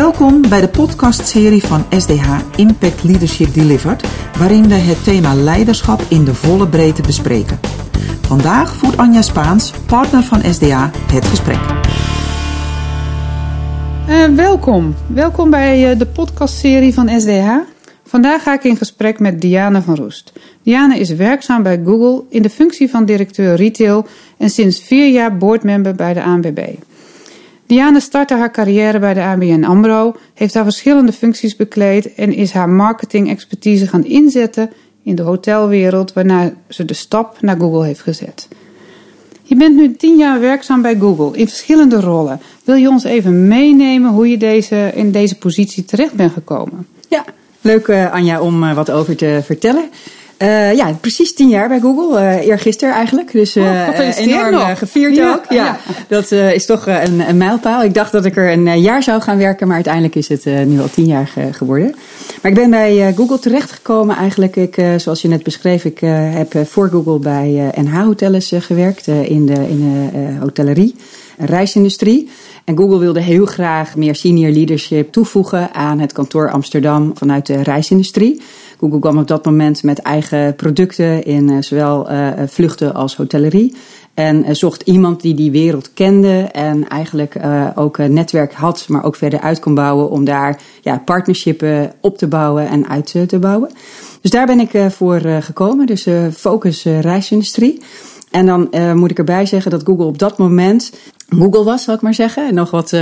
Welkom bij de podcastserie van SDH Impact Leadership Delivered, waarin we het thema leiderschap in de volle breedte bespreken. Vandaag voert Anja Spaans, partner van SDH, het gesprek. Uh, welkom. Welkom bij uh, de podcastserie van SDH. Vandaag ga ik in gesprek met Diana van Roest. Diana is werkzaam bij Google in de functie van directeur retail en sinds vier jaar boardmember bij de ANBB. Diana startte haar carrière bij de ABN AMRO, heeft daar verschillende functies bekleed en is haar marketing-expertise gaan inzetten in de hotelwereld, waarna ze de stap naar Google heeft gezet. Je bent nu tien jaar werkzaam bij Google in verschillende rollen. Wil je ons even meenemen hoe je deze, in deze positie terecht bent gekomen? Ja, leuk uh, Anja om uh, wat over te vertellen. Uh, ja, precies tien jaar bij Google. Uh, eergisteren eigenlijk. Dus uh, enorm nog. gevierd ja, ook. Ja, ja. Dat is toch een, een, mijlpaal. Ik dacht dat ik er een jaar zou gaan werken, maar uiteindelijk is het nu al tien jaar geworden. Maar ik ben bij Google terechtgekomen eigenlijk. Ik, zoals je net beschreef, ik heb voor Google bij NH Hotels gewerkt in de, in de hotellerie, reisindustrie. En Google wilde heel graag meer senior leadership toevoegen aan het kantoor Amsterdam vanuit de reisindustrie. Google kwam op dat moment met eigen producten in uh, zowel uh, vluchten als hotellerie. En uh, zocht iemand die die wereld kende en eigenlijk ook een netwerk had, maar ook verder uit kon bouwen om daar ja, partnershippen op te bouwen en uit te bouwen. Dus daar ben ik voor gekomen, dus focus reisindustrie. En dan moet ik erbij zeggen dat Google op dat moment Google was, zal ik maar zeggen. En nog wat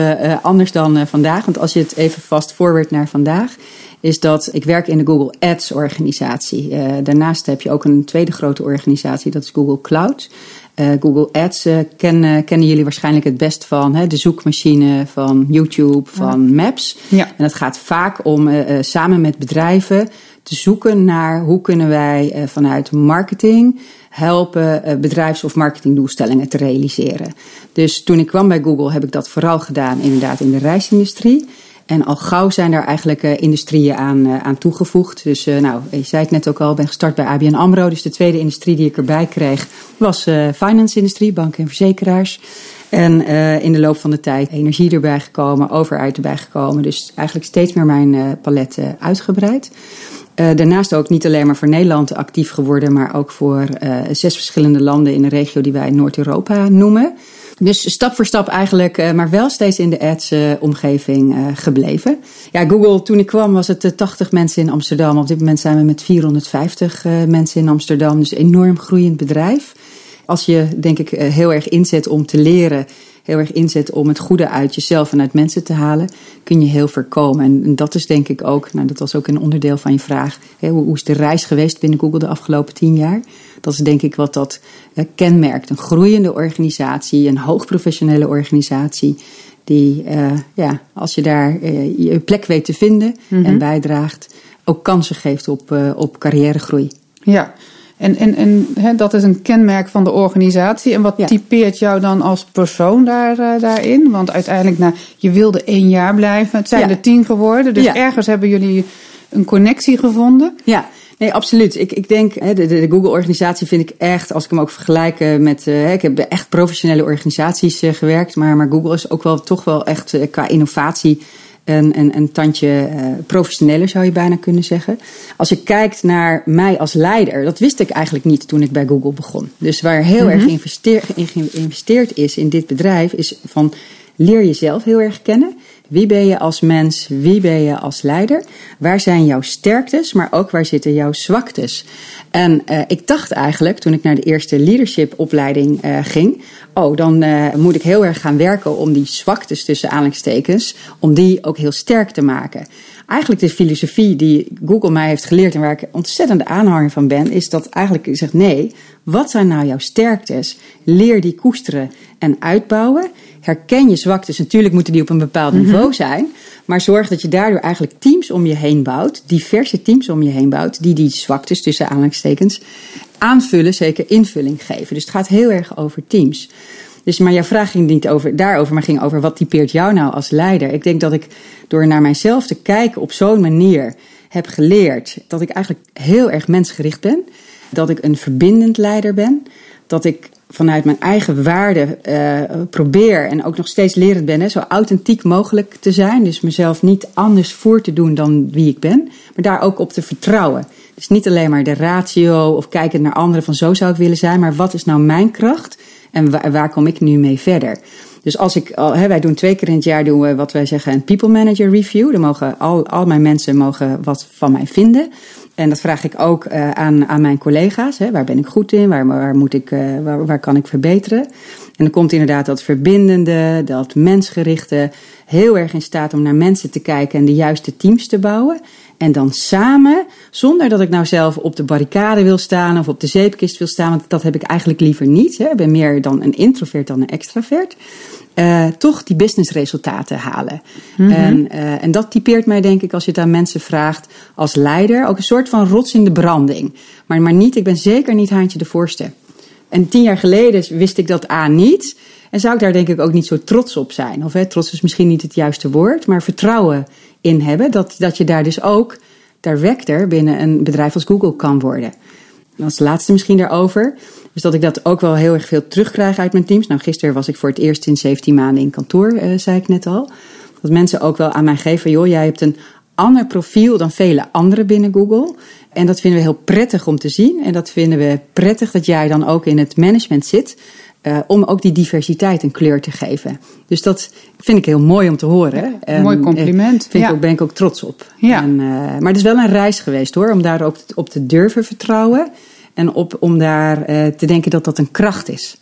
anders dan vandaag. Want als je het even vast forward naar vandaag, is dat ik werk in de Google Ads organisatie. Uh, daarnaast heb je ook een tweede grote organisatie, dat is Google Cloud. Uh, Google Ads uh, kennen, kennen jullie waarschijnlijk het best van hè, de zoekmachine van YouTube, van Maps. Ja. En het gaat vaak om samen met bedrijven te zoeken naar hoe kunnen wij vanuit marketing helpen bedrijfs- of marketingdoelstellingen te realiseren. Dus toen ik kwam bij Google heb ik dat vooral gedaan inderdaad in de reisindustrie. En al gauw zijn daar eigenlijk uh, industrieën aan, uh, aan toegevoegd. Dus uh, nou, je zei het net ook al, ben gestart bij ABN AMRO. Dus de tweede industrie die ik erbij kreeg was finance-industrie, banken en verzekeraars. En in de loop van de tijd energie erbij gekomen, overheid erbij gekomen. Dus eigenlijk steeds meer mijn palet uitgebreid. daarnaast ook niet alleen maar voor Nederland actief geworden, maar ook voor zes verschillende landen in de regio die wij Noord-Europa noemen. Dus stap voor stap eigenlijk, uh, maar wel steeds in de ads-omgeving uh, gebleven. Ja, Google, toen ik kwam was het 80 mensen in Amsterdam. Op dit moment zijn we met 450 mensen in Amsterdam. Dus enorm groeiend bedrijf. Als je, denk ik, heel erg inzet om te leren heel erg inzet om het goede uit jezelf en uit mensen te halen, kun je heel voorkomen. En, en dat is denk ik ook, nou dat was ook een onderdeel van je vraag, hè, hoe, hoe, is de reis geweest binnen Google de afgelopen tien jaar? Dat is denk ik wat dat uh, kenmerkt. Een groeiende organisatie, een hoogprofessionele organisatie. Die, uh, ja, als je daar uh, je plek weet te vinden mm -hmm. en bijdraagt, ook kansen geeft op, op carrièregroei. Ja, en, en, en hè, dat is een kenmerk van de organisatie. En wat ja. typeert jou dan als persoon daar, uh, daarin? Want uiteindelijk, nou, je wilde één jaar blijven. Het zijn ja. er tien geworden. Dus ja. ergens hebben jullie een connectie gevonden. Ja, Nee, absoluut. Ik, ik denk, de, de, de Google-organisatie vind ik echt, als ik hem ook vergelijk met. Uh, ik heb echt professionele organisaties gewerkt, maar, maar Google is ook wel toch wel echt qua innovatie een, een, een tandje uh, professioneler, zou je bijna kunnen zeggen. Als je kijkt naar mij als leider, dat wist ik eigenlijk niet toen ik bij Google begon. Dus waar heel mm -hmm. erg geïnvesteerd is in dit bedrijf, is van leer jezelf heel erg kennen. Wie ben je als mens? Wie ben je als leider? Waar zijn jouw sterktes, maar ook waar zitten jouw zwaktes? En uh, ik dacht eigenlijk, toen ik naar de eerste leadership opleiding uh, ging, oh, dan uh, moet ik heel erg gaan werken om die zwaktes tussen aanhalingstekens, om die ook heel sterk te maken. Eigenlijk de filosofie die Google mij heeft geleerd en waar ik ontzettende aanhanger van ben, is dat eigenlijk zegt nee, wat zijn nou jouw sterktes? Leer die koesteren en uitbouwen. Herken je zwaktes. Natuurlijk moeten die op een bepaald mm -hmm. niveau zijn. Maar zorg dat je daardoor eigenlijk teams om je heen bouwt. Diverse teams om je heen bouwt. Die die zwaktes tussen aanhalingstekens aanvullen. Zeker invulling geven. Dus het gaat heel erg over teams. Dus, maar jouw vraag ging niet over, daarover, maar ging over wat typeert jou nou als leider. Ik denk dat ik door naar mijzelf te kijken op zo'n manier heb geleerd dat ik eigenlijk heel erg mensgericht ben. Dat ik een verbindend leider ben. Dat ik vanuit mijn eigen waarde uh, probeer en ook nog steeds lerend ben, zo authentiek mogelijk te zijn. Dus mezelf niet anders voor te doen dan wie ik ben, maar daar ook op te vertrouwen. Dus niet alleen maar de ratio of kijken naar anderen van zo zou ik willen zijn, maar wat is nou mijn kracht en waar kom ik nu mee verder? Dus als ik, hè, wij doen twee keer in het jaar doen we wat wij zeggen een people manager review. Dan mogen al, al mijn mensen mogen wat van mij vinden. En dat vraag ik ook uh, aan, aan mijn collega's. Hè. Waar ben ik goed in? Waar, waar, moet ik, uh, waar, waar kan ik verbeteren? En dan komt inderdaad dat verbindende, dat mensgerichte, heel erg in staat om naar mensen te kijken en de juiste teams te bouwen. En dan samen, zonder dat ik nou zelf op de barricade wil staan of op de zeepkist wil staan, want dat heb ik eigenlijk liever niet. Hè. Ik ben meer dan een introvert dan een extravert. Uh, toch die businessresultaten halen. Mm -hmm. en, uh, en dat typeert mij, denk ik, als je het aan mensen vraagt als leider, ook een soort van rots in de branding. Maar, maar niet, ik ben zeker niet Haantje de Voorste. En tien jaar geleden wist ik dat A niet. En zou ik daar denk ik ook niet zo trots op zijn. Of hè, trots is misschien niet het juiste woord, maar vertrouwen in hebben. Dat, dat je daar dus ook director binnen een bedrijf als Google kan worden. En als laatste misschien daarover. Dus dat ik dat ook wel heel erg veel terugkrijg uit mijn teams. Nou, gisteren was ik voor het eerst in 17 maanden in kantoor, uh, zei ik net al. Dat mensen ook wel aan mij geven: joh, jij hebt een ander profiel dan vele anderen binnen Google. En dat vinden we heel prettig om te zien. En dat vinden we prettig dat jij dan ook in het management zit. Uh, om ook die diversiteit een kleur te geven. Dus dat vind ik heel mooi om te horen. Ja, mooi compliment. Ja. ik ook, ben ik ook trots op. Ja. En, uh, maar het is wel een reis geweest hoor, om daar ook op te durven vertrouwen. En op, om daar uh, te denken dat dat een kracht is.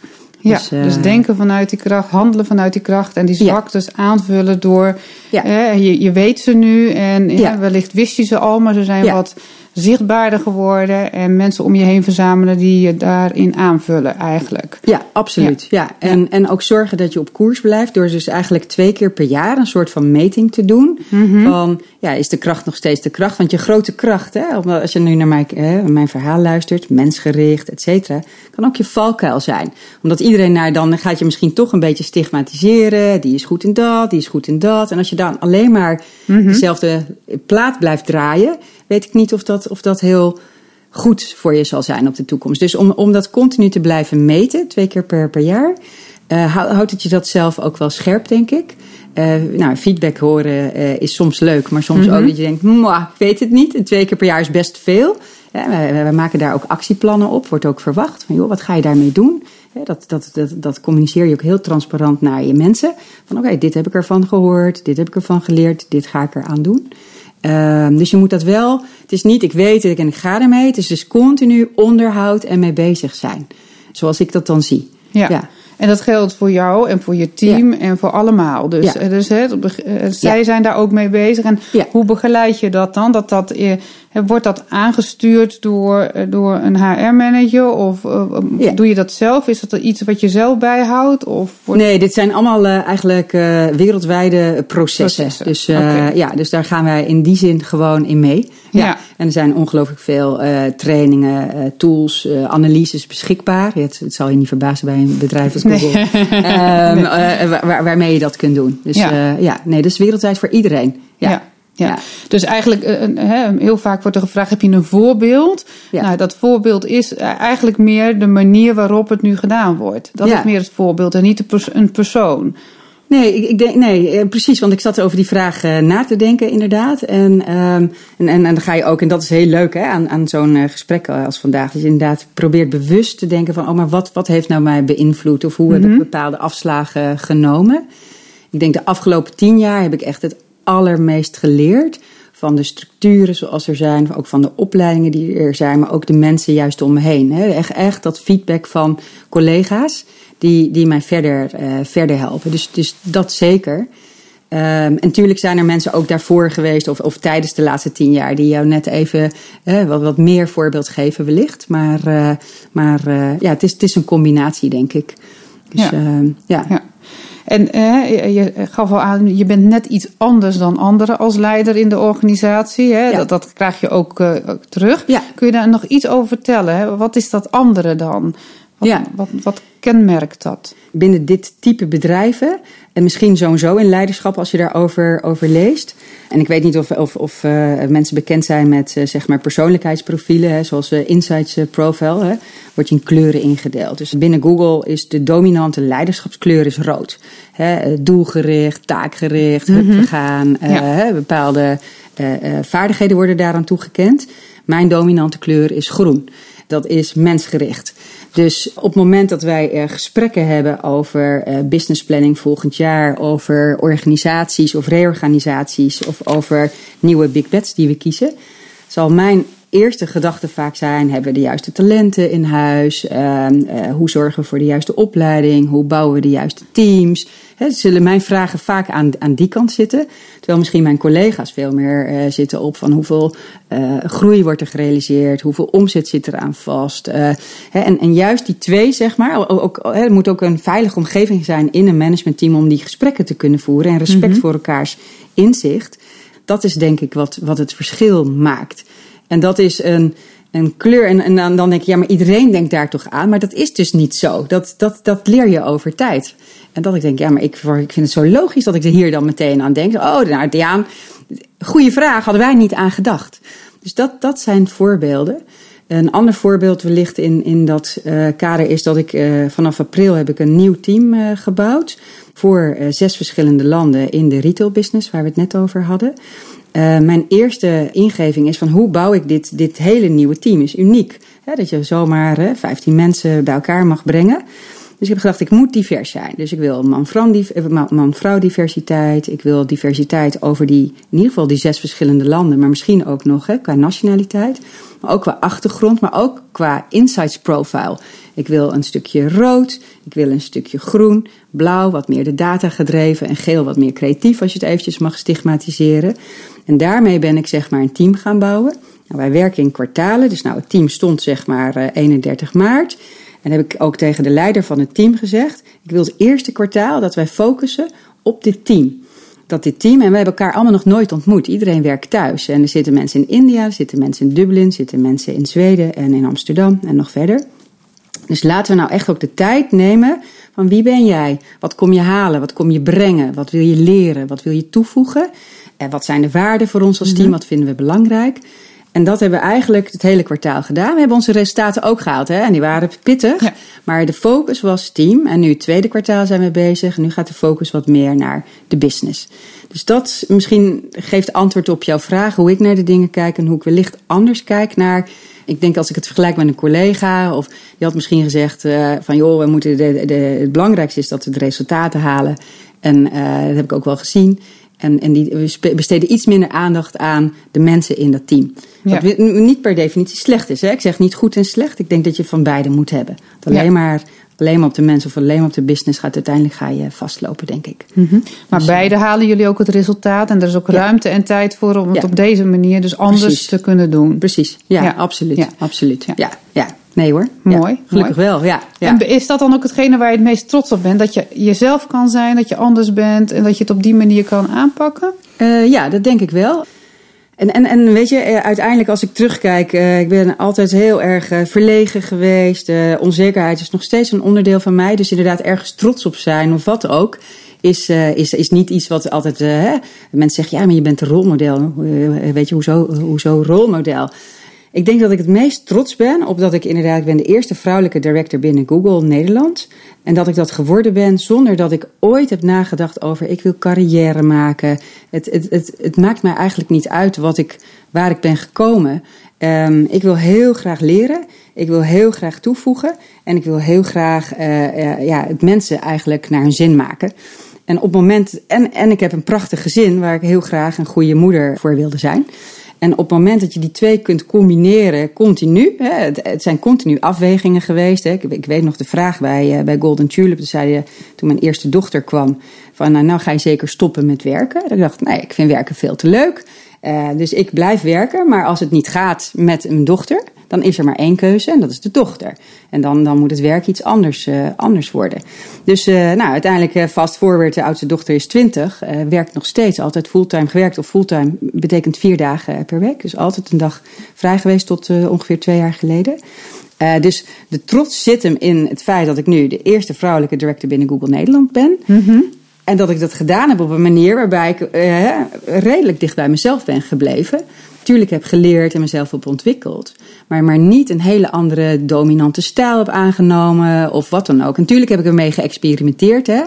Ja, dus, uh, dus, denken vanuit die kracht, handelen vanuit die kracht en die zwaktes ja. aanvullen door. Ja. Eh, je, je weet ze nu en ja. wellicht wist je ze al, maar ze zijn wat zichtbaarder geworden en mensen om je heen verzamelen die je daarin aanvullen eigenlijk. Ja, absoluut. Ja. ja. En, en ook zorgen dat je op koers blijft door dus eigenlijk twee keer per jaar een soort van meting te doen. Mm -hmm. Van, ja, is de kracht nog steeds de kracht? Want je grote kracht, hè, als je nu naar mijn, hè, mijn verhaal luistert, mensgericht, et cetera, kan ook je valkuil zijn. Omdat iedereen naar dan gaat je misschien toch een beetje stigmatiseren. Die is goed in dat, die is goed in dat. En als je dan alleen maar mm -hmm. dezelfde plaat blijft draaien, weet ik niet of dat, of dat heel goed voor je zal zijn op de toekomst. Dus om, om dat continu te blijven meten, twee keer per, per jaar, uh, houdt het je dat zelf ook wel scherp, denk ik. Uh, nou, feedback horen uh, is soms leuk, maar soms mm -hmm. ook dat je denkt, ik weet het niet. En twee keer per jaar is best veel. Ja, we, we, maken daar ook actieplannen op, wordt ook verwacht. Van, joh, wat ga je daarmee doen? Dat, dat, dat, dat communiceer je ook heel transparant naar je mensen. Van oké, okay, dit heb ik ervan gehoord, dit heb ik ervan geleerd, dit ga ik eraan doen. Uh, dus je moet dat wel, het is niet ik weet het en ik ga ermee. Het is dus continu onderhoud en mee bezig zijn. Zoals ik dat dan zie. Ja. ja. En dat geldt voor jou en voor je team ja. en voor allemaal. Dus, ja. dus hè, zij zijn daar ook mee bezig. En hoe begeleid je dat dan? Dat dat, wordt dat aangestuurd door, door een HR-manager? Of uh, doe je dat zelf? Is dat iets wat je zelf bijhoudt? Of wordt... Nee, dit zijn allemaal uh, eigenlijk uh, wereldwijde processen. processen. Dus, okay. ja, dus daar gaan wij in die zin gewoon in mee. Ja. ja. En er zijn ongelooflijk veel trainingen, tools, analyses beschikbaar. Het, het, zal je niet verbazen bij een bedrijf als Google. Nee. nee. waar, waarmee je dat kunt doen. Dus ja, ja nee, dat is wereldwijd voor iedereen. ja. Ja. Ja. Dus eigenlijk, uh, heel vaak wordt er gevraagd: heb je een voorbeeld? Ja. Nou, dat voorbeeld is eigenlijk meer de manier waarop het nu gedaan wordt. Dat ja. is meer het voorbeeld en niet pers een persoon. Nee, ik, denk, nee, precies. Want ik zat over die vraag na te denken, inderdaad. En, um, en, en, en, dan ga je ook, en dat is heel leuk hè, aan, aan zo'n gesprek als vandaag. Dat je inderdaad probeert bewust te denken van: oh, maar wat, wat heeft nou mij beïnvloed? Of hoe mm -hmm. heb ik bepaalde afslagen genomen? Ik denk de afgelopen tien jaar heb ik echt het allermeest geleerd. Van de structuren zoals er zijn, ook van de opleidingen die er zijn, maar ook de mensen juist om me heen. Echt, echt dat feedback van collega's die, die mij verder, uh, verder helpen. Dus, dus dat zeker. Um, en natuurlijk zijn er mensen ook daarvoor geweest, of, of tijdens de laatste tien jaar, die jou net even wat, wat meer voorbeeld geven, wellicht. Maar, uh, maar ja, het is, het is een combinatie, denk ik. Dus, ja. ja. ja. En eh, je gaf al aan, je bent net iets anders dan anderen als leider in de organisatie. Hè? Ja. Dat, dat, krijg je ook uh, terug. Ja. Kun je daar nog iets over vertellen? Hè? Wat is dat andere dan? Wat, ja. wat, wat kenmerkt dat? Binnen dit type bedrijven, en misschien sowieso in leiderschap als je daarover over leest. En ik weet niet of, of, of uh, mensen bekend zijn met uh, zeg maar persoonlijkheidsprofielen, hè, zoals uh, Insights Profile, hè, wordt je in kleuren ingedeeld. Dus binnen Google is de dominante leiderschapskleur is rood. Hè, doelgericht, taakgericht, mm -hmm. gaan, ja. bepaalde vaardigheden worden daaraan toegekend. Mijn dominante kleur is groen. Dat is mensgericht. Dus op het moment dat wij gesprekken hebben over uh, business planning volgend jaar, over organisaties of reorganisaties of over nieuwe big bets die we kiezen, zal mijn eerste gedachte vaak zijn: hebben we de juiste talenten in huis? Uh, hoe zorgen we voor de juiste opleiding? Hoe bouwen we de juiste teams? He, zullen mijn vragen vaak aan, aan die kant zitten. Terwijl misschien mijn collega's veel meer uh, zitten op van hoeveel uh, groei wordt er gerealiseerd, hoeveel omzet zit er aan vast. En, en juist die twee, zeg maar, ook, er moet ook een veilige omgeving zijn in een managementteam om die gesprekken te kunnen voeren en respect mm -hmm. voor elkaars inzicht. Dat is denk ik wat, wat het verschil maakt. En dat is een, een kleur. En, en dan, denk je, ja, maar iedereen denkt daar toch aan. Maar dat is dus niet zo. Dat, dat, dat leer je over tijd. En dat ik denk, ja, maar ik, ik vind het zo logisch dat ik er hier dan meteen aan denk. Oh, nou, Diaan, goede vraag, hadden wij niet aan gedacht. Dus dat, dat zijn voorbeelden. Een ander voorbeeld wellicht in, in dat uh, kader is dat ik uh, vanaf april heb ik een nieuw team uh, gebouwd. Voor zes verschillende landen in de retail business, waar we het net over hadden. Uh, mijn eerste ingeving is van hoe bouw ik dit, dit hele nieuwe team? Is uniek. Hè, dat je zomaar hè, 15 mensen bij elkaar mag brengen. Dus ik heb gedacht, ik moet divers zijn. Dus ik wil man-vrouw diversiteit. Ik wil diversiteit over die, in ieder geval die zes verschillende landen. Maar misschien ook nog hè, qua nationaliteit. Maar ook qua achtergrond, maar ook qua insights profile. Ik wil een stukje rood, ik wil een stukje groen, blauw, wat meer de data gedreven en geel wat meer creatief als je het eventjes mag stigmatiseren. En daarmee ben ik zeg maar een team gaan bouwen. Nou, wij werken in kwartalen, dus nou het team stond zeg maar 31 maart. En heb ik ook tegen de leider van het team gezegd: ik wil het eerste kwartaal dat wij focussen op dit team. Dat dit team, en we hebben elkaar allemaal nog nooit ontmoet. Iedereen werkt thuis. En er zitten mensen in India, er zitten mensen in Dublin, er zitten mensen in Zweden en in Amsterdam en nog verder. Dus laten we nou echt ook de tijd nemen van wie ben jij? Wat kom je halen? Wat kom je brengen? Wat wil je leren? Wat wil je toevoegen? En wat zijn de waarden voor ons als team? Wat vinden we belangrijk? En dat hebben we eigenlijk het hele kwartaal gedaan. We hebben onze resultaten ook gehaald. Hè? En die waren pittig. Ja. Maar de focus was team. En nu het tweede kwartaal zijn we bezig. Nu gaat de focus wat meer naar de business. Dus dat misschien geeft antwoord op jouw vraag. Hoe ik naar de dingen kijk. En hoe ik wellicht anders kijk naar... Ik denk als ik het vergelijk met een collega, of die had misschien gezegd uh, van joh, we moeten de, de, het belangrijkste is dat we de resultaten halen. En uh, dat heb ik ook wel gezien. En, en die, we besteden iets minder aandacht aan de mensen in dat team. Wat niet per definitie slecht is. Hè? Ik zeg niet goed en slecht. Ik denk dat je van beide moet hebben. alleen, ja. maar, alleen maar op de mensen of alleen maar op de business gaat, uiteindelijk ga je vastlopen, denk ik. Mm -hmm. Maar dus, beide halen jullie ook het resultaat. En er is ook ja. ruimte en tijd voor om het op deze manier dus anders Precies. te kunnen doen. Precies, ja, absoluut. absoluut. ja. ja. Nee hoor. Mooi. Ja, gelukkig mooi. wel, ja, ja. En is dat dan ook hetgene waar je het meest trots op bent? Dat je jezelf kan zijn, dat je anders bent en dat je het op die manier kan aanpakken? Uh, ja, dat denk ik wel. En, en, en weet je, uiteindelijk als ik terugkijk, uh, ik ben altijd heel erg uh, verlegen geweest. onzekerheid is nog steeds een onderdeel van mij. Dus inderdaad ergens trots op zijn of wat ook. Is, is, is niet iets wat altijd. Hè, mensen zeggen, ja, maar je bent een rolmodel. weet je, hoezo, hoezo rolmodel? Ik denk dat ik het meest trots ben op dat ik inderdaad, ben de eerste vrouwelijke director binnen Google Nederland. En dat ik dat geworden ben zonder dat ik ooit heb nagedacht over ik wil carrière maken. Het, het, het, het maakt mij eigenlijk niet uit wat ik, waar ik ben gekomen. Um, ik wil heel graag leren. Ik wil heel graag toevoegen. En ik wil heel graag uh, uh, ja, het mensen eigenlijk naar hun zin maken. En op moment, en, en ik heb een prachtig gezin waar ik heel graag een goede moeder voor wilde zijn. En op het moment dat je die twee kunt combineren, continu, hè, het, zijn continu afwegingen geweest. Hè. Ik, weet nog de vraag bij, uh, bij Golden Tulip, toen, zei je, toen mijn eerste dochter kwam, van nou, nou ga je zeker stoppen met werken. En ik dacht, nee, ik vind werken veel te leuk. Uh, dus ik blijf werken, maar als het niet gaat met een dochter, dan is er maar één keuze en dat is de dochter. En dan, dan moet het werk iets anders, uh, anders worden. Dus uh, nou, uiteindelijk fast forward, de oudste dochter is 20, werkt nog steeds altijd fulltime gewerkt. Of fulltime betekent vier dagen per week. Dus altijd een dag vrij geweest tot ongeveer twee jaar geleden. Dus de trots zit hem in het feit dat ik nu de eerste vrouwelijke director binnen Google Nederland ben. Mhm. En dat ik dat gedaan heb op een manier waarbij ik uh, redelijk dicht bij mezelf ben gebleven. Tuurlijk heb geleerd en mezelf op ontwikkeld. Maar, maar niet een hele andere dominante stijl heb aangenomen of wat dan ook. Natuurlijk heb ik ermee geëxperimenteerd. Hè.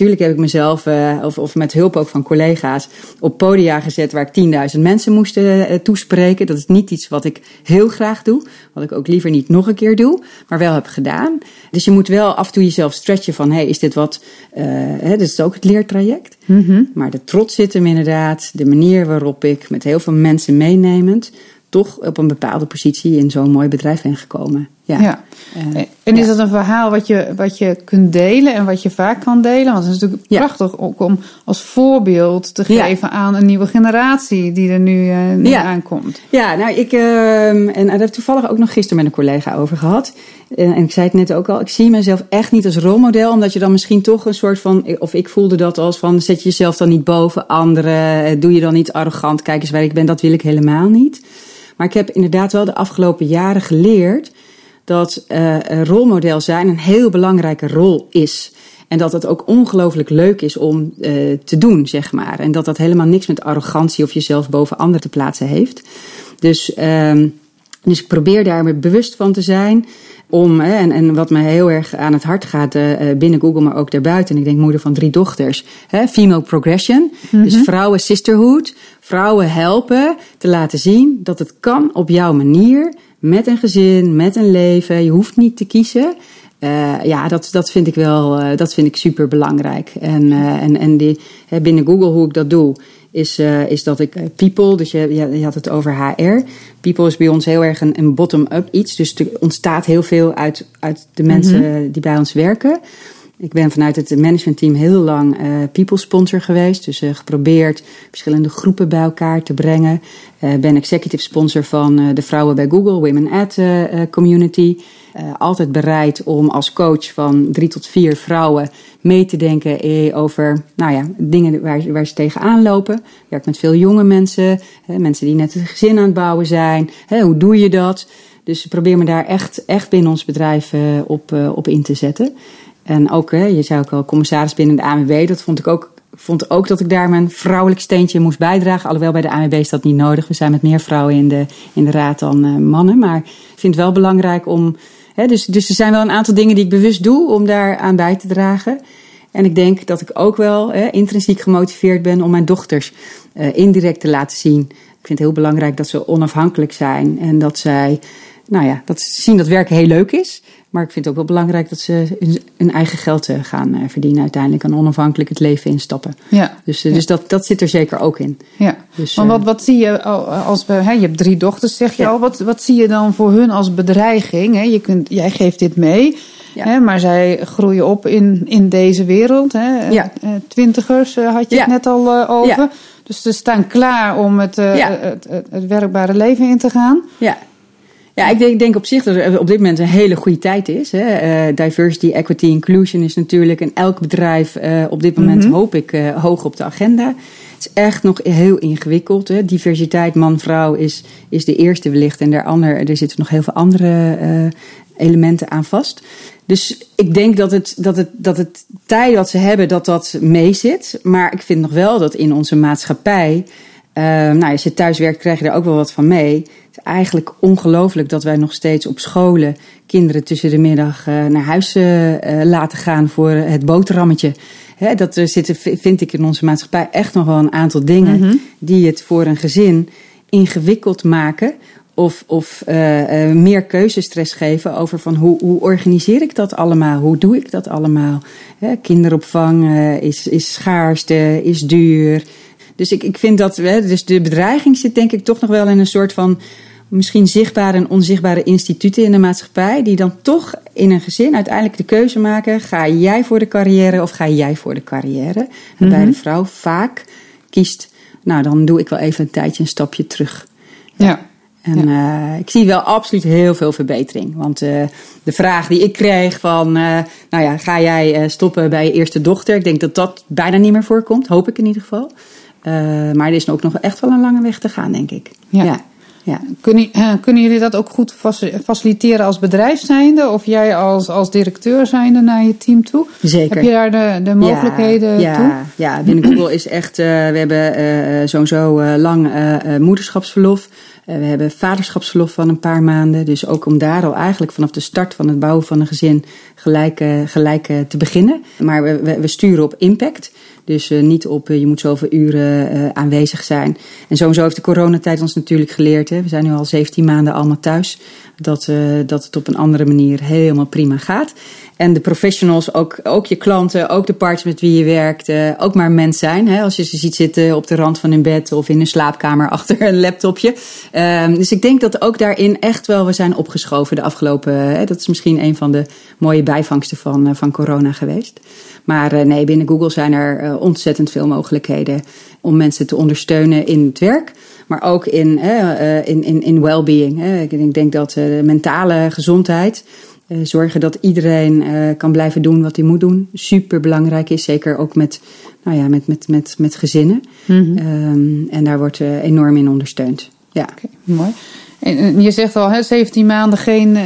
Tuurlijk heb ik mezelf, uh, of, of met hulp ook van collega's, op podia gezet waar ik 10.000 mensen moest uh, toespreken. Dat is niet iets wat ik heel graag doe. Wat ik ook liever niet nog een keer doe, maar wel heb gedaan. Dus je moet wel af en toe jezelf stretchen van, hey, is dit wat, uh, hè, dit is ook het leertraject. Mm -hmm. Maar de trots zit hem inderdaad, de manier waarop ik met heel veel mensen meenemend toch op een bepaalde positie in zo'n mooi bedrijf ben gekomen. Ja. ja. Uh, en is dat een verhaal wat je, wat je kunt delen en wat je vaak kan delen? Want het is natuurlijk ja. prachtig ook om als voorbeeld te geven aan een nieuwe generatie die er nu, uh, nu aankomt. Ja, nou ik, uh, en daar heb ik toevallig ook nog gisteren met een collega over gehad. en ik zei het net ook al, ik zie mezelf echt niet als rolmodel, omdat je dan misschien toch een soort van, of ik voelde dat als van, zet je jezelf dan niet boven anderen, doe je dan niet arrogant, kijk eens waar ik ben, dat wil ik helemaal niet. Maar ik heb inderdaad wel de afgelopen jaren geleerd dat een rolmodel zijn een heel belangrijke rol is. En dat het ook ongelooflijk leuk is om uh, te doen, zeg maar. En dat dat helemaal niks met arrogantie of jezelf boven anderen te plaatsen heeft. Dus, uh, dus ik probeer daar me bewust van te zijn. Om, hè, en, en wat me heel erg aan het hart gaat uh, binnen Google, maar ook daarbuiten. En ik denk moeder van drie dochters. Hè, female progression. Mm -hmm. Dus vrouwen sisterhood. Vrouwen helpen te laten zien dat het kan op jouw manier. Met een gezin, met een leven. Je hoeft niet te kiezen. Uh, ja, dat, dat vind ik wel, uh, dat vind ik super belangrijk. En, en, en die, hè, binnen Google, hoe ik dat doe, is, is dat ik people, dus je, je had het over HR. People is bij ons heel erg een, een bottom-up iets. Dus er ontstaat heel veel uit, uit de mensen mm -hmm. die bij ons werken. Ik ben vanuit het managementteam heel lang uh, people sponsor geweest. Dus uh, geprobeerd verschillende groepen bij elkaar te brengen. Uh, ben executive sponsor van de vrouwen bij Google, Women at Community. altijd bereid om als coach van drie tot vier vrouwen mee te denken over nou ja, dingen waar, waar ze tegenaan lopen. Ik werk met veel jonge mensen, mensen die net een gezin aan het bouwen zijn. hoe doe je dat? Dus probeer me daar echt, echt binnen ons bedrijf op, op in te zetten. En ook, je zei ook al, commissaris binnen de ANWB, dat vond ik ook, vond ook dat ik daar mijn vrouwelijk steentje moest bijdragen. Alhoewel bij de ANWB is dat niet nodig. We zijn met meer vrouwen in de, in de raad dan uh, mannen. Maar ik vind het wel belangrijk om. Hè, dus, dus er zijn wel een aantal dingen die ik bewust doe om daar aan bij te dragen. En ik denk dat ik ook wel hè, intrinsiek gemotiveerd ben om mijn dochters uh, indirect te laten zien. Ik vind het heel belangrijk dat ze onafhankelijk zijn en dat zij, nou ja, dat ze zien dat werken heel leuk is. Maar ik vind het ook wel belangrijk dat ze hun eigen geld gaan verdienen uiteindelijk en onafhankelijk het leven instappen. Ja. Dus, dus dat, dat zit er zeker ook in. Ja. Dus, maar wat, wat zie je als hè, je hebt drie dochters, zeg je ja. al. Wat, wat zie je dan voor hun als bedreiging? Hè? Je kunt, jij geeft dit mee. Ja. Hè, maar zij groeien op in, in deze wereld. Hè? Ja. Twintigers had je het net al over. Dus ze staan klaar om het, het, het, het werkbare leven in te gaan. Ja. Ja, ik denk, denk, op zich dat er op dit moment een hele goede tijd is. Hè. Uh, diversity, equity, inclusion is natuurlijk in elk bedrijf uh, op dit moment, mm -hmm. hoop ik, uh, hoog op de agenda. Het is echt nog heel ingewikkeld. Hè. Diversiteit man-vrouw is, is de eerste wellicht. En daar er zitten nog heel veel andere elementen aan vast. Dus ik denk dat het, dat het, dat het tij wat ze hebben, dat dat meezit. Maar ik vind nog wel dat in onze maatschappij... Uh, nou, als je thuis werkt, krijg je daar ook wel wat van mee. Het is eigenlijk ongelooflijk dat wij nog steeds op scholen kinderen tussen de middag uh, naar huis uh, laten gaan voor het boterhammetje. Hè, dat er zitten, vind ik in onze maatschappij echt nog wel een aantal dingen mm -hmm. die het voor een gezin ingewikkeld maken. Of, of meer keuzestress geven over van hoe, hoe organiseer ik dat allemaal? Hoe doe ik dat allemaal? Hè, kinderopvang is, is schaarste, is duur. Dus ik, ik vind dat, hè, dus de bedreiging zit denk ik toch nog wel in een soort van misschien zichtbare en onzichtbare instituten in de maatschappij, die dan toch in een gezin uiteindelijk de keuze maken: ga jij voor de carrière of ga jij voor de carrière? En bij de vrouw vaak kiest, nou dan doe ik wel even een tijdje een stapje terug. Ja. En ja. uh, ik zie wel absoluut heel veel verbetering. Want uh, de vraag die ik kreeg van, uh, nou ja, ga jij stoppen bij je eerste dochter? Ik denk dat dat bijna niet meer voorkomt, hoop ik in ieder geval. Uh, maar er is ook nog echt wel een lange weg te gaan, denk ik. Ja. ja. Ja. Kunnen, uh, kunnen jullie dat ook goed faciliteren als bedrijf zijnde? Of jij als, als directeur zijnde naar je team toe? Zeker. Heb je daar de, de mogelijkheden ja, toe? Ja, binnen Google is echt... Uh, we hebben uh, sowieso lang moederschapsverlof. We hebben vaderschapsverlof van een paar maanden. Dus ook om daar al eigenlijk vanaf de start van het bouwen van een gezin... gelijk, gelijk te beginnen. Maar we, we, sturen op impact. Dus niet op je moet zoveel uren aanwezig zijn. En sowieso heeft de coronatijd ons natuurlijk geleerd. Hè. We zijn nu al 17 maanden allemaal thuis. Dat, dat het op een andere manier helemaal prima gaat. En de professionals, ook, ook je klanten, ook de partners met wie je werkt, ook maar mens zijn. Hè, als je ze ziet zitten op de rand van hun bed of in een slaapkamer achter een laptopje. Um, dus ik denk dat ook daarin echt wel we zijn opgeschoven de afgelopen. Hè, dat is misschien een van de mooie bijvangsten van, van corona geweest. Maar uh, nee, binnen Google zijn er ontzettend veel mogelijkheden om mensen te ondersteunen in het werk. Maar ook in, in, in, in well-being. Ik denk dat de mentale gezondheid, zorgen dat iedereen kan blijven doen wat hij moet doen, super belangrijk is. Zeker ook met, nou ja, met, met, met, met gezinnen. Mm -hmm. um, en daar wordt enorm in ondersteund. Ja, okay, mooi. En je zegt al, hè, 17 maanden geen, uh,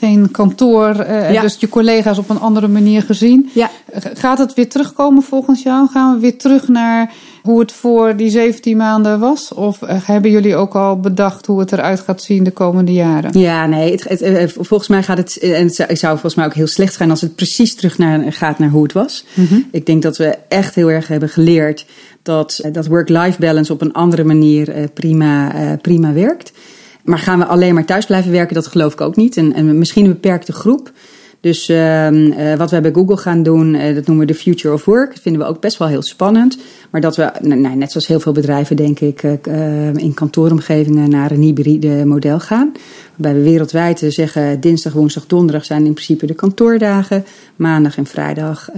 geen kantoor, uh, ja. dus je collega's op een andere manier gezien. Ja. Gaat het weer terugkomen volgens jou? Gaan we weer terug naar hoe het voor die 17 maanden was? Of hebben jullie ook al bedacht hoe het eruit gaat zien de komende jaren? Ja, nee, het, het, volgens mij gaat het, en het zou, volgens mij ook heel slecht gaan als het precies terug naar, gaat naar hoe het was. Mm -hmm. Ik denk dat we echt heel erg hebben geleerd dat, dat work-life balance op een andere manier prima, prima werkt. Maar gaan we alleen maar thuis blijven werken? Dat geloof ik ook niet. En, en misschien een beperkte groep. Dus uh, uh, wat wij bij Google gaan doen, uh, dat noemen we de Future of Work. Dat vinden we ook best wel heel spannend. Maar dat we, nou, net zoals heel veel bedrijven, denk ik, in kantooromgevingen naar een hybride model gaan. Waarbij we wereldwijd zeggen: dinsdag, woensdag, donderdag zijn in principe de kantoordagen. Maandag en vrijdag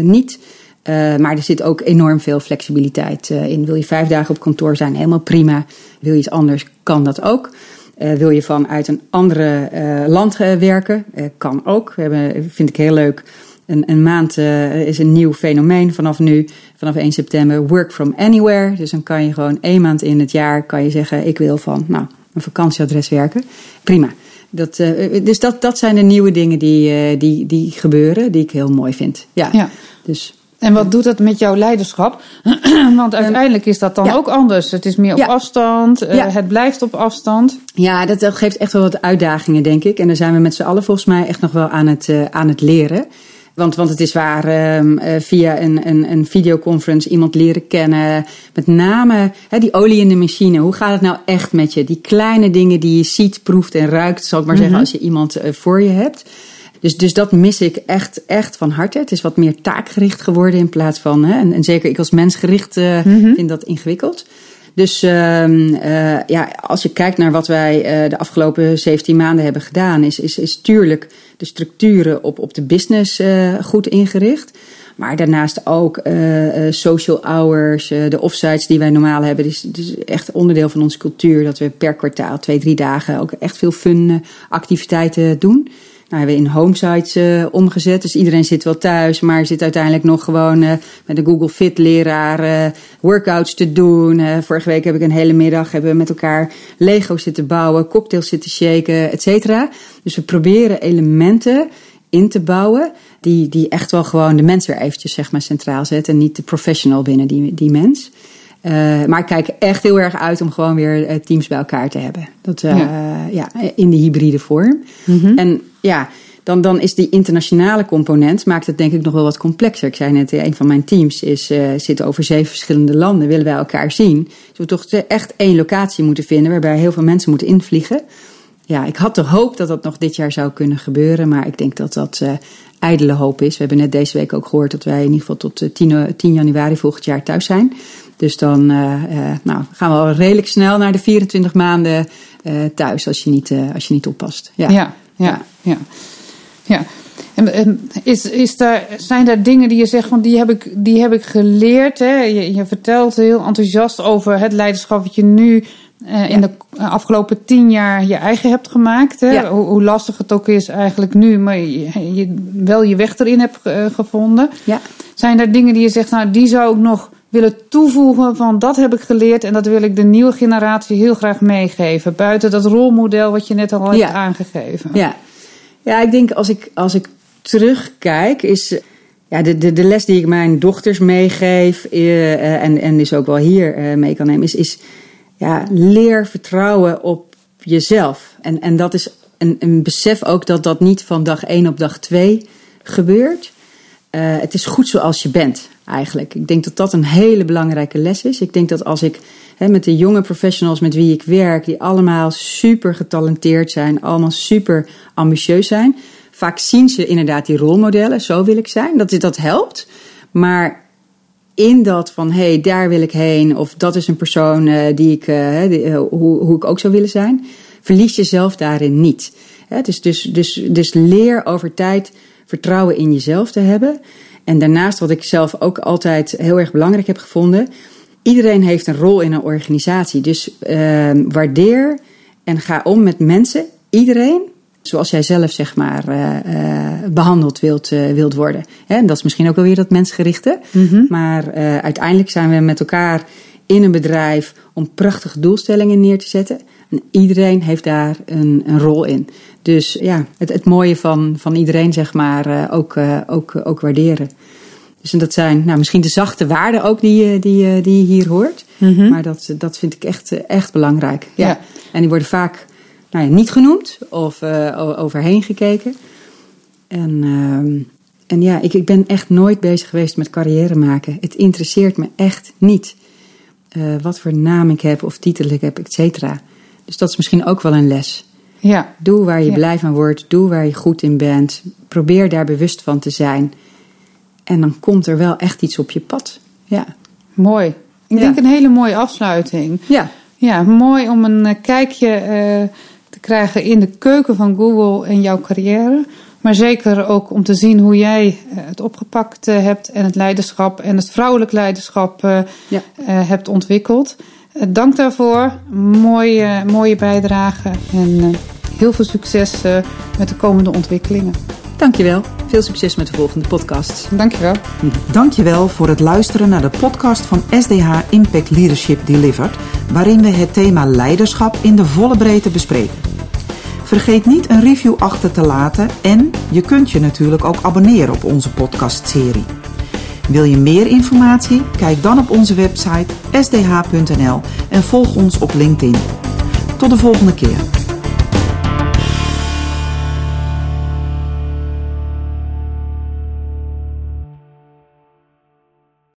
niet. Uh, maar er zit ook enorm veel flexibiliteit uh, in. Wil je vijf dagen op kantoor zijn, helemaal prima. Wil je iets anders, kan dat ook. Uh, wil je vanuit een andere land werken, kan ook. We hebben, vind ik heel leuk, een, een maand is een nieuw fenomeen vanaf nu, vanaf 1 september, work from anywhere. Dus dan kan je gewoon één maand in het jaar kan je zeggen, ik wil van nou, een vakantieadres werken. Prima. Dat, dus dat, dat zijn de nieuwe dingen die, die, die gebeuren, die ik heel mooi vind. Ja, ja. dus... En wat doet dat met jouw leiderschap? Want uiteindelijk is dat dan ja. ook anders. Het is meer op ja. afstand, ja. het blijft op afstand. Ja, dat, dat, geeft echt wel wat uitdagingen, denk ik. En daar zijn we met z'n allen volgens mij echt nog wel aan het, uh, aan het leren. Want, want het is waar uh, via een, een, een videoconference iemand leren kennen. Met name die olie in de machine. Hoe gaat het nou echt met je? Die kleine dingen die je ziet, proeft en ruikt, zal ik maar zeggen, mm -hmm. als je iemand voor je hebt. Dus, dus dat mis ik echt, echt van harte. Het is wat meer taakgericht geworden in plaats van. Hè, en, en zeker ik als mensgericht uh, mm -hmm. vind dat ingewikkeld. Dus uh, uh, ja, als je kijkt naar wat wij de afgelopen 17 maanden hebben gedaan, is, is, is tuurlijk de structuren op, op de business goed ingericht. Maar daarnaast ook social hours, de offsites die wij normaal hebben. Dus, dus echt onderdeel van onze cultuur dat we per kwartaal, twee, drie dagen ook echt veel fun activiteiten doen. Nou, hebben we in homesites uh, omgezet. Dus iedereen zit wel thuis, maar zit uiteindelijk nog gewoon uh, met een Google Fit leraar uh, workouts te doen. vorige week heb ik een hele middag hebben we met elkaar Lego zitten bouwen, cocktails zitten shaken, et cetera. Dus we proberen elementen in te bouwen die, die echt wel gewoon de mens weer eventjes zeg maar, centraal zetten. En niet de professional binnen die, die mens. Uh, maar ik kijk echt heel erg uit om gewoon weer teams bij elkaar te hebben. Dat, uh, ja. ja. in de hybride vorm. Mm -hmm. En ja, dan, dan is die internationale component maakt het denk ik nog wel wat complexer. Ik zei net, een van mijn teams is, zit over zeven verschillende landen. Willen wij elkaar zien? Dus we toch echt één locatie moeten vinden waarbij heel veel mensen moeten invliegen. Ja, ik had de hoop dat dat nog dit jaar zou kunnen gebeuren. Maar ik denk dat dat ijdele hoop is. We hebben net deze week ook gehoord dat wij in ieder geval tot 10, 10 januari volgend jaar thuis zijn. Dus dan uh, uh, nou, gaan we al redelijk snel naar de 24 maanden uh, thuis als je niet, als je niet oppast. Ja, ja, ja. ja. ja. En, is, is daar, zijn er dingen die je zegt van die heb ik, die heb ik geleerd? Hè? Je, je vertelt heel enthousiast over het leiderschap wat je nu uh, in de afgelopen tien jaar je eigen hebt gemaakt. Hè? Ja. Hoe, hoe, lastig het ook is eigenlijk nu, maar je, je wel je weg erin hebt uh, gevonden. Ja. Zijn er dingen die je zegt, nou die zou ik nog willen toevoegen van dat heb ik geleerd en dat wil ik de nieuwe generatie heel graag meegeven. Buiten dat rolmodel wat je net al hebt aangegeven. Ja. ja, ik denk als ik, als ik terugkijk, is ja, de, de, de les die ik mijn dochters meegeef uh, en, en dus ook wel hier uh, mee kan nemen, is, is ja, leer vertrouwen op jezelf. En, en dat is een, een besef ook dat dat niet van dag 1 op dag 2 gebeurt. Uh, het is goed zoals je bent, eigenlijk. Ik denk dat dat een hele belangrijke les is. Ik denk dat als ik met de jonge professionals met wie ik werk, die allemaal super getalenteerd zijn, allemaal super ambitieus zijn, vaak zien ze inderdaad die rolmodellen, zo wil ik zijn. Dat, dat helpt. Maar in dat van hé, hey, daar wil ik heen, of dat is een persoon uh, die ik, die, uh, hoe, hoe ik ook zou willen zijn, verlies jezelf daarin niet. dus, dus, dus, dus leer over tijd vertrouwen in jezelf te hebben. En daarnaast, wat ik zelf ook altijd heel erg belangrijk heb gevonden, iedereen heeft een rol in een organisatie. Dus waardeer en ga om met mensen, iedereen, zoals jij zelf zeg maar uh, uh, behandeld wilt, uh, wilt worden. En dat is misschien ook wel weer dat mensgerichte. Mm -hmm. Maar uiteindelijk zijn we met elkaar in een bedrijf om prachtige doelstellingen neer te zetten. En iedereen heeft daar een, een rol in. Dus ja, het, het mooie van, van iedereen zeg maar ook, ook, ook waarderen. Dus en dat zijn nou, misschien de zachte waarden ook die, die, die je hier hoort. Mm -hmm. Maar dat, dat vind ik echt, echt belangrijk. Ja. ja. En die worden vaak nou ja, niet genoemd of uh, overheen gekeken. En, uh, en ja, ik, ik ben echt nooit bezig geweest met carrière maken. Het interesseert me echt niet. Uh, wat voor naam ik heb of titel ik heb, et cetera. Dus dat is misschien ook wel een les. Ja. Doe waar je ja. blij van wordt. Doe waar je goed in bent. Probeer daar bewust van te zijn. En dan komt er wel echt iets op je pad. Ja. Mooi. Ik ja. denk een hele mooie afsluiting. Ja. Ja, mooi om een kijkje uh, te krijgen in de keuken van Google en jouw carrière. Maar zeker ook om te zien hoe jij het opgepakt hebt en het leiderschap en het vrouwelijk leiderschap ja. hebt ontwikkeld. Dank daarvoor. Mooie, mooie bijdrage en heel veel succes met de komende ontwikkelingen. Dankjewel. Veel succes met de volgende podcast. Dankjewel. Dankjewel voor het luisteren naar de podcast van SDH Impact Leadership Delivered, waarin we het thema leiderschap in de volle breedte bespreken. Vergeet niet een review achter te laten en je kunt je natuurlijk ook abonneren op onze podcastserie. Wil je meer informatie? Kijk dan op onze website sdh.nl en volg ons op LinkedIn. Tot de volgende keer.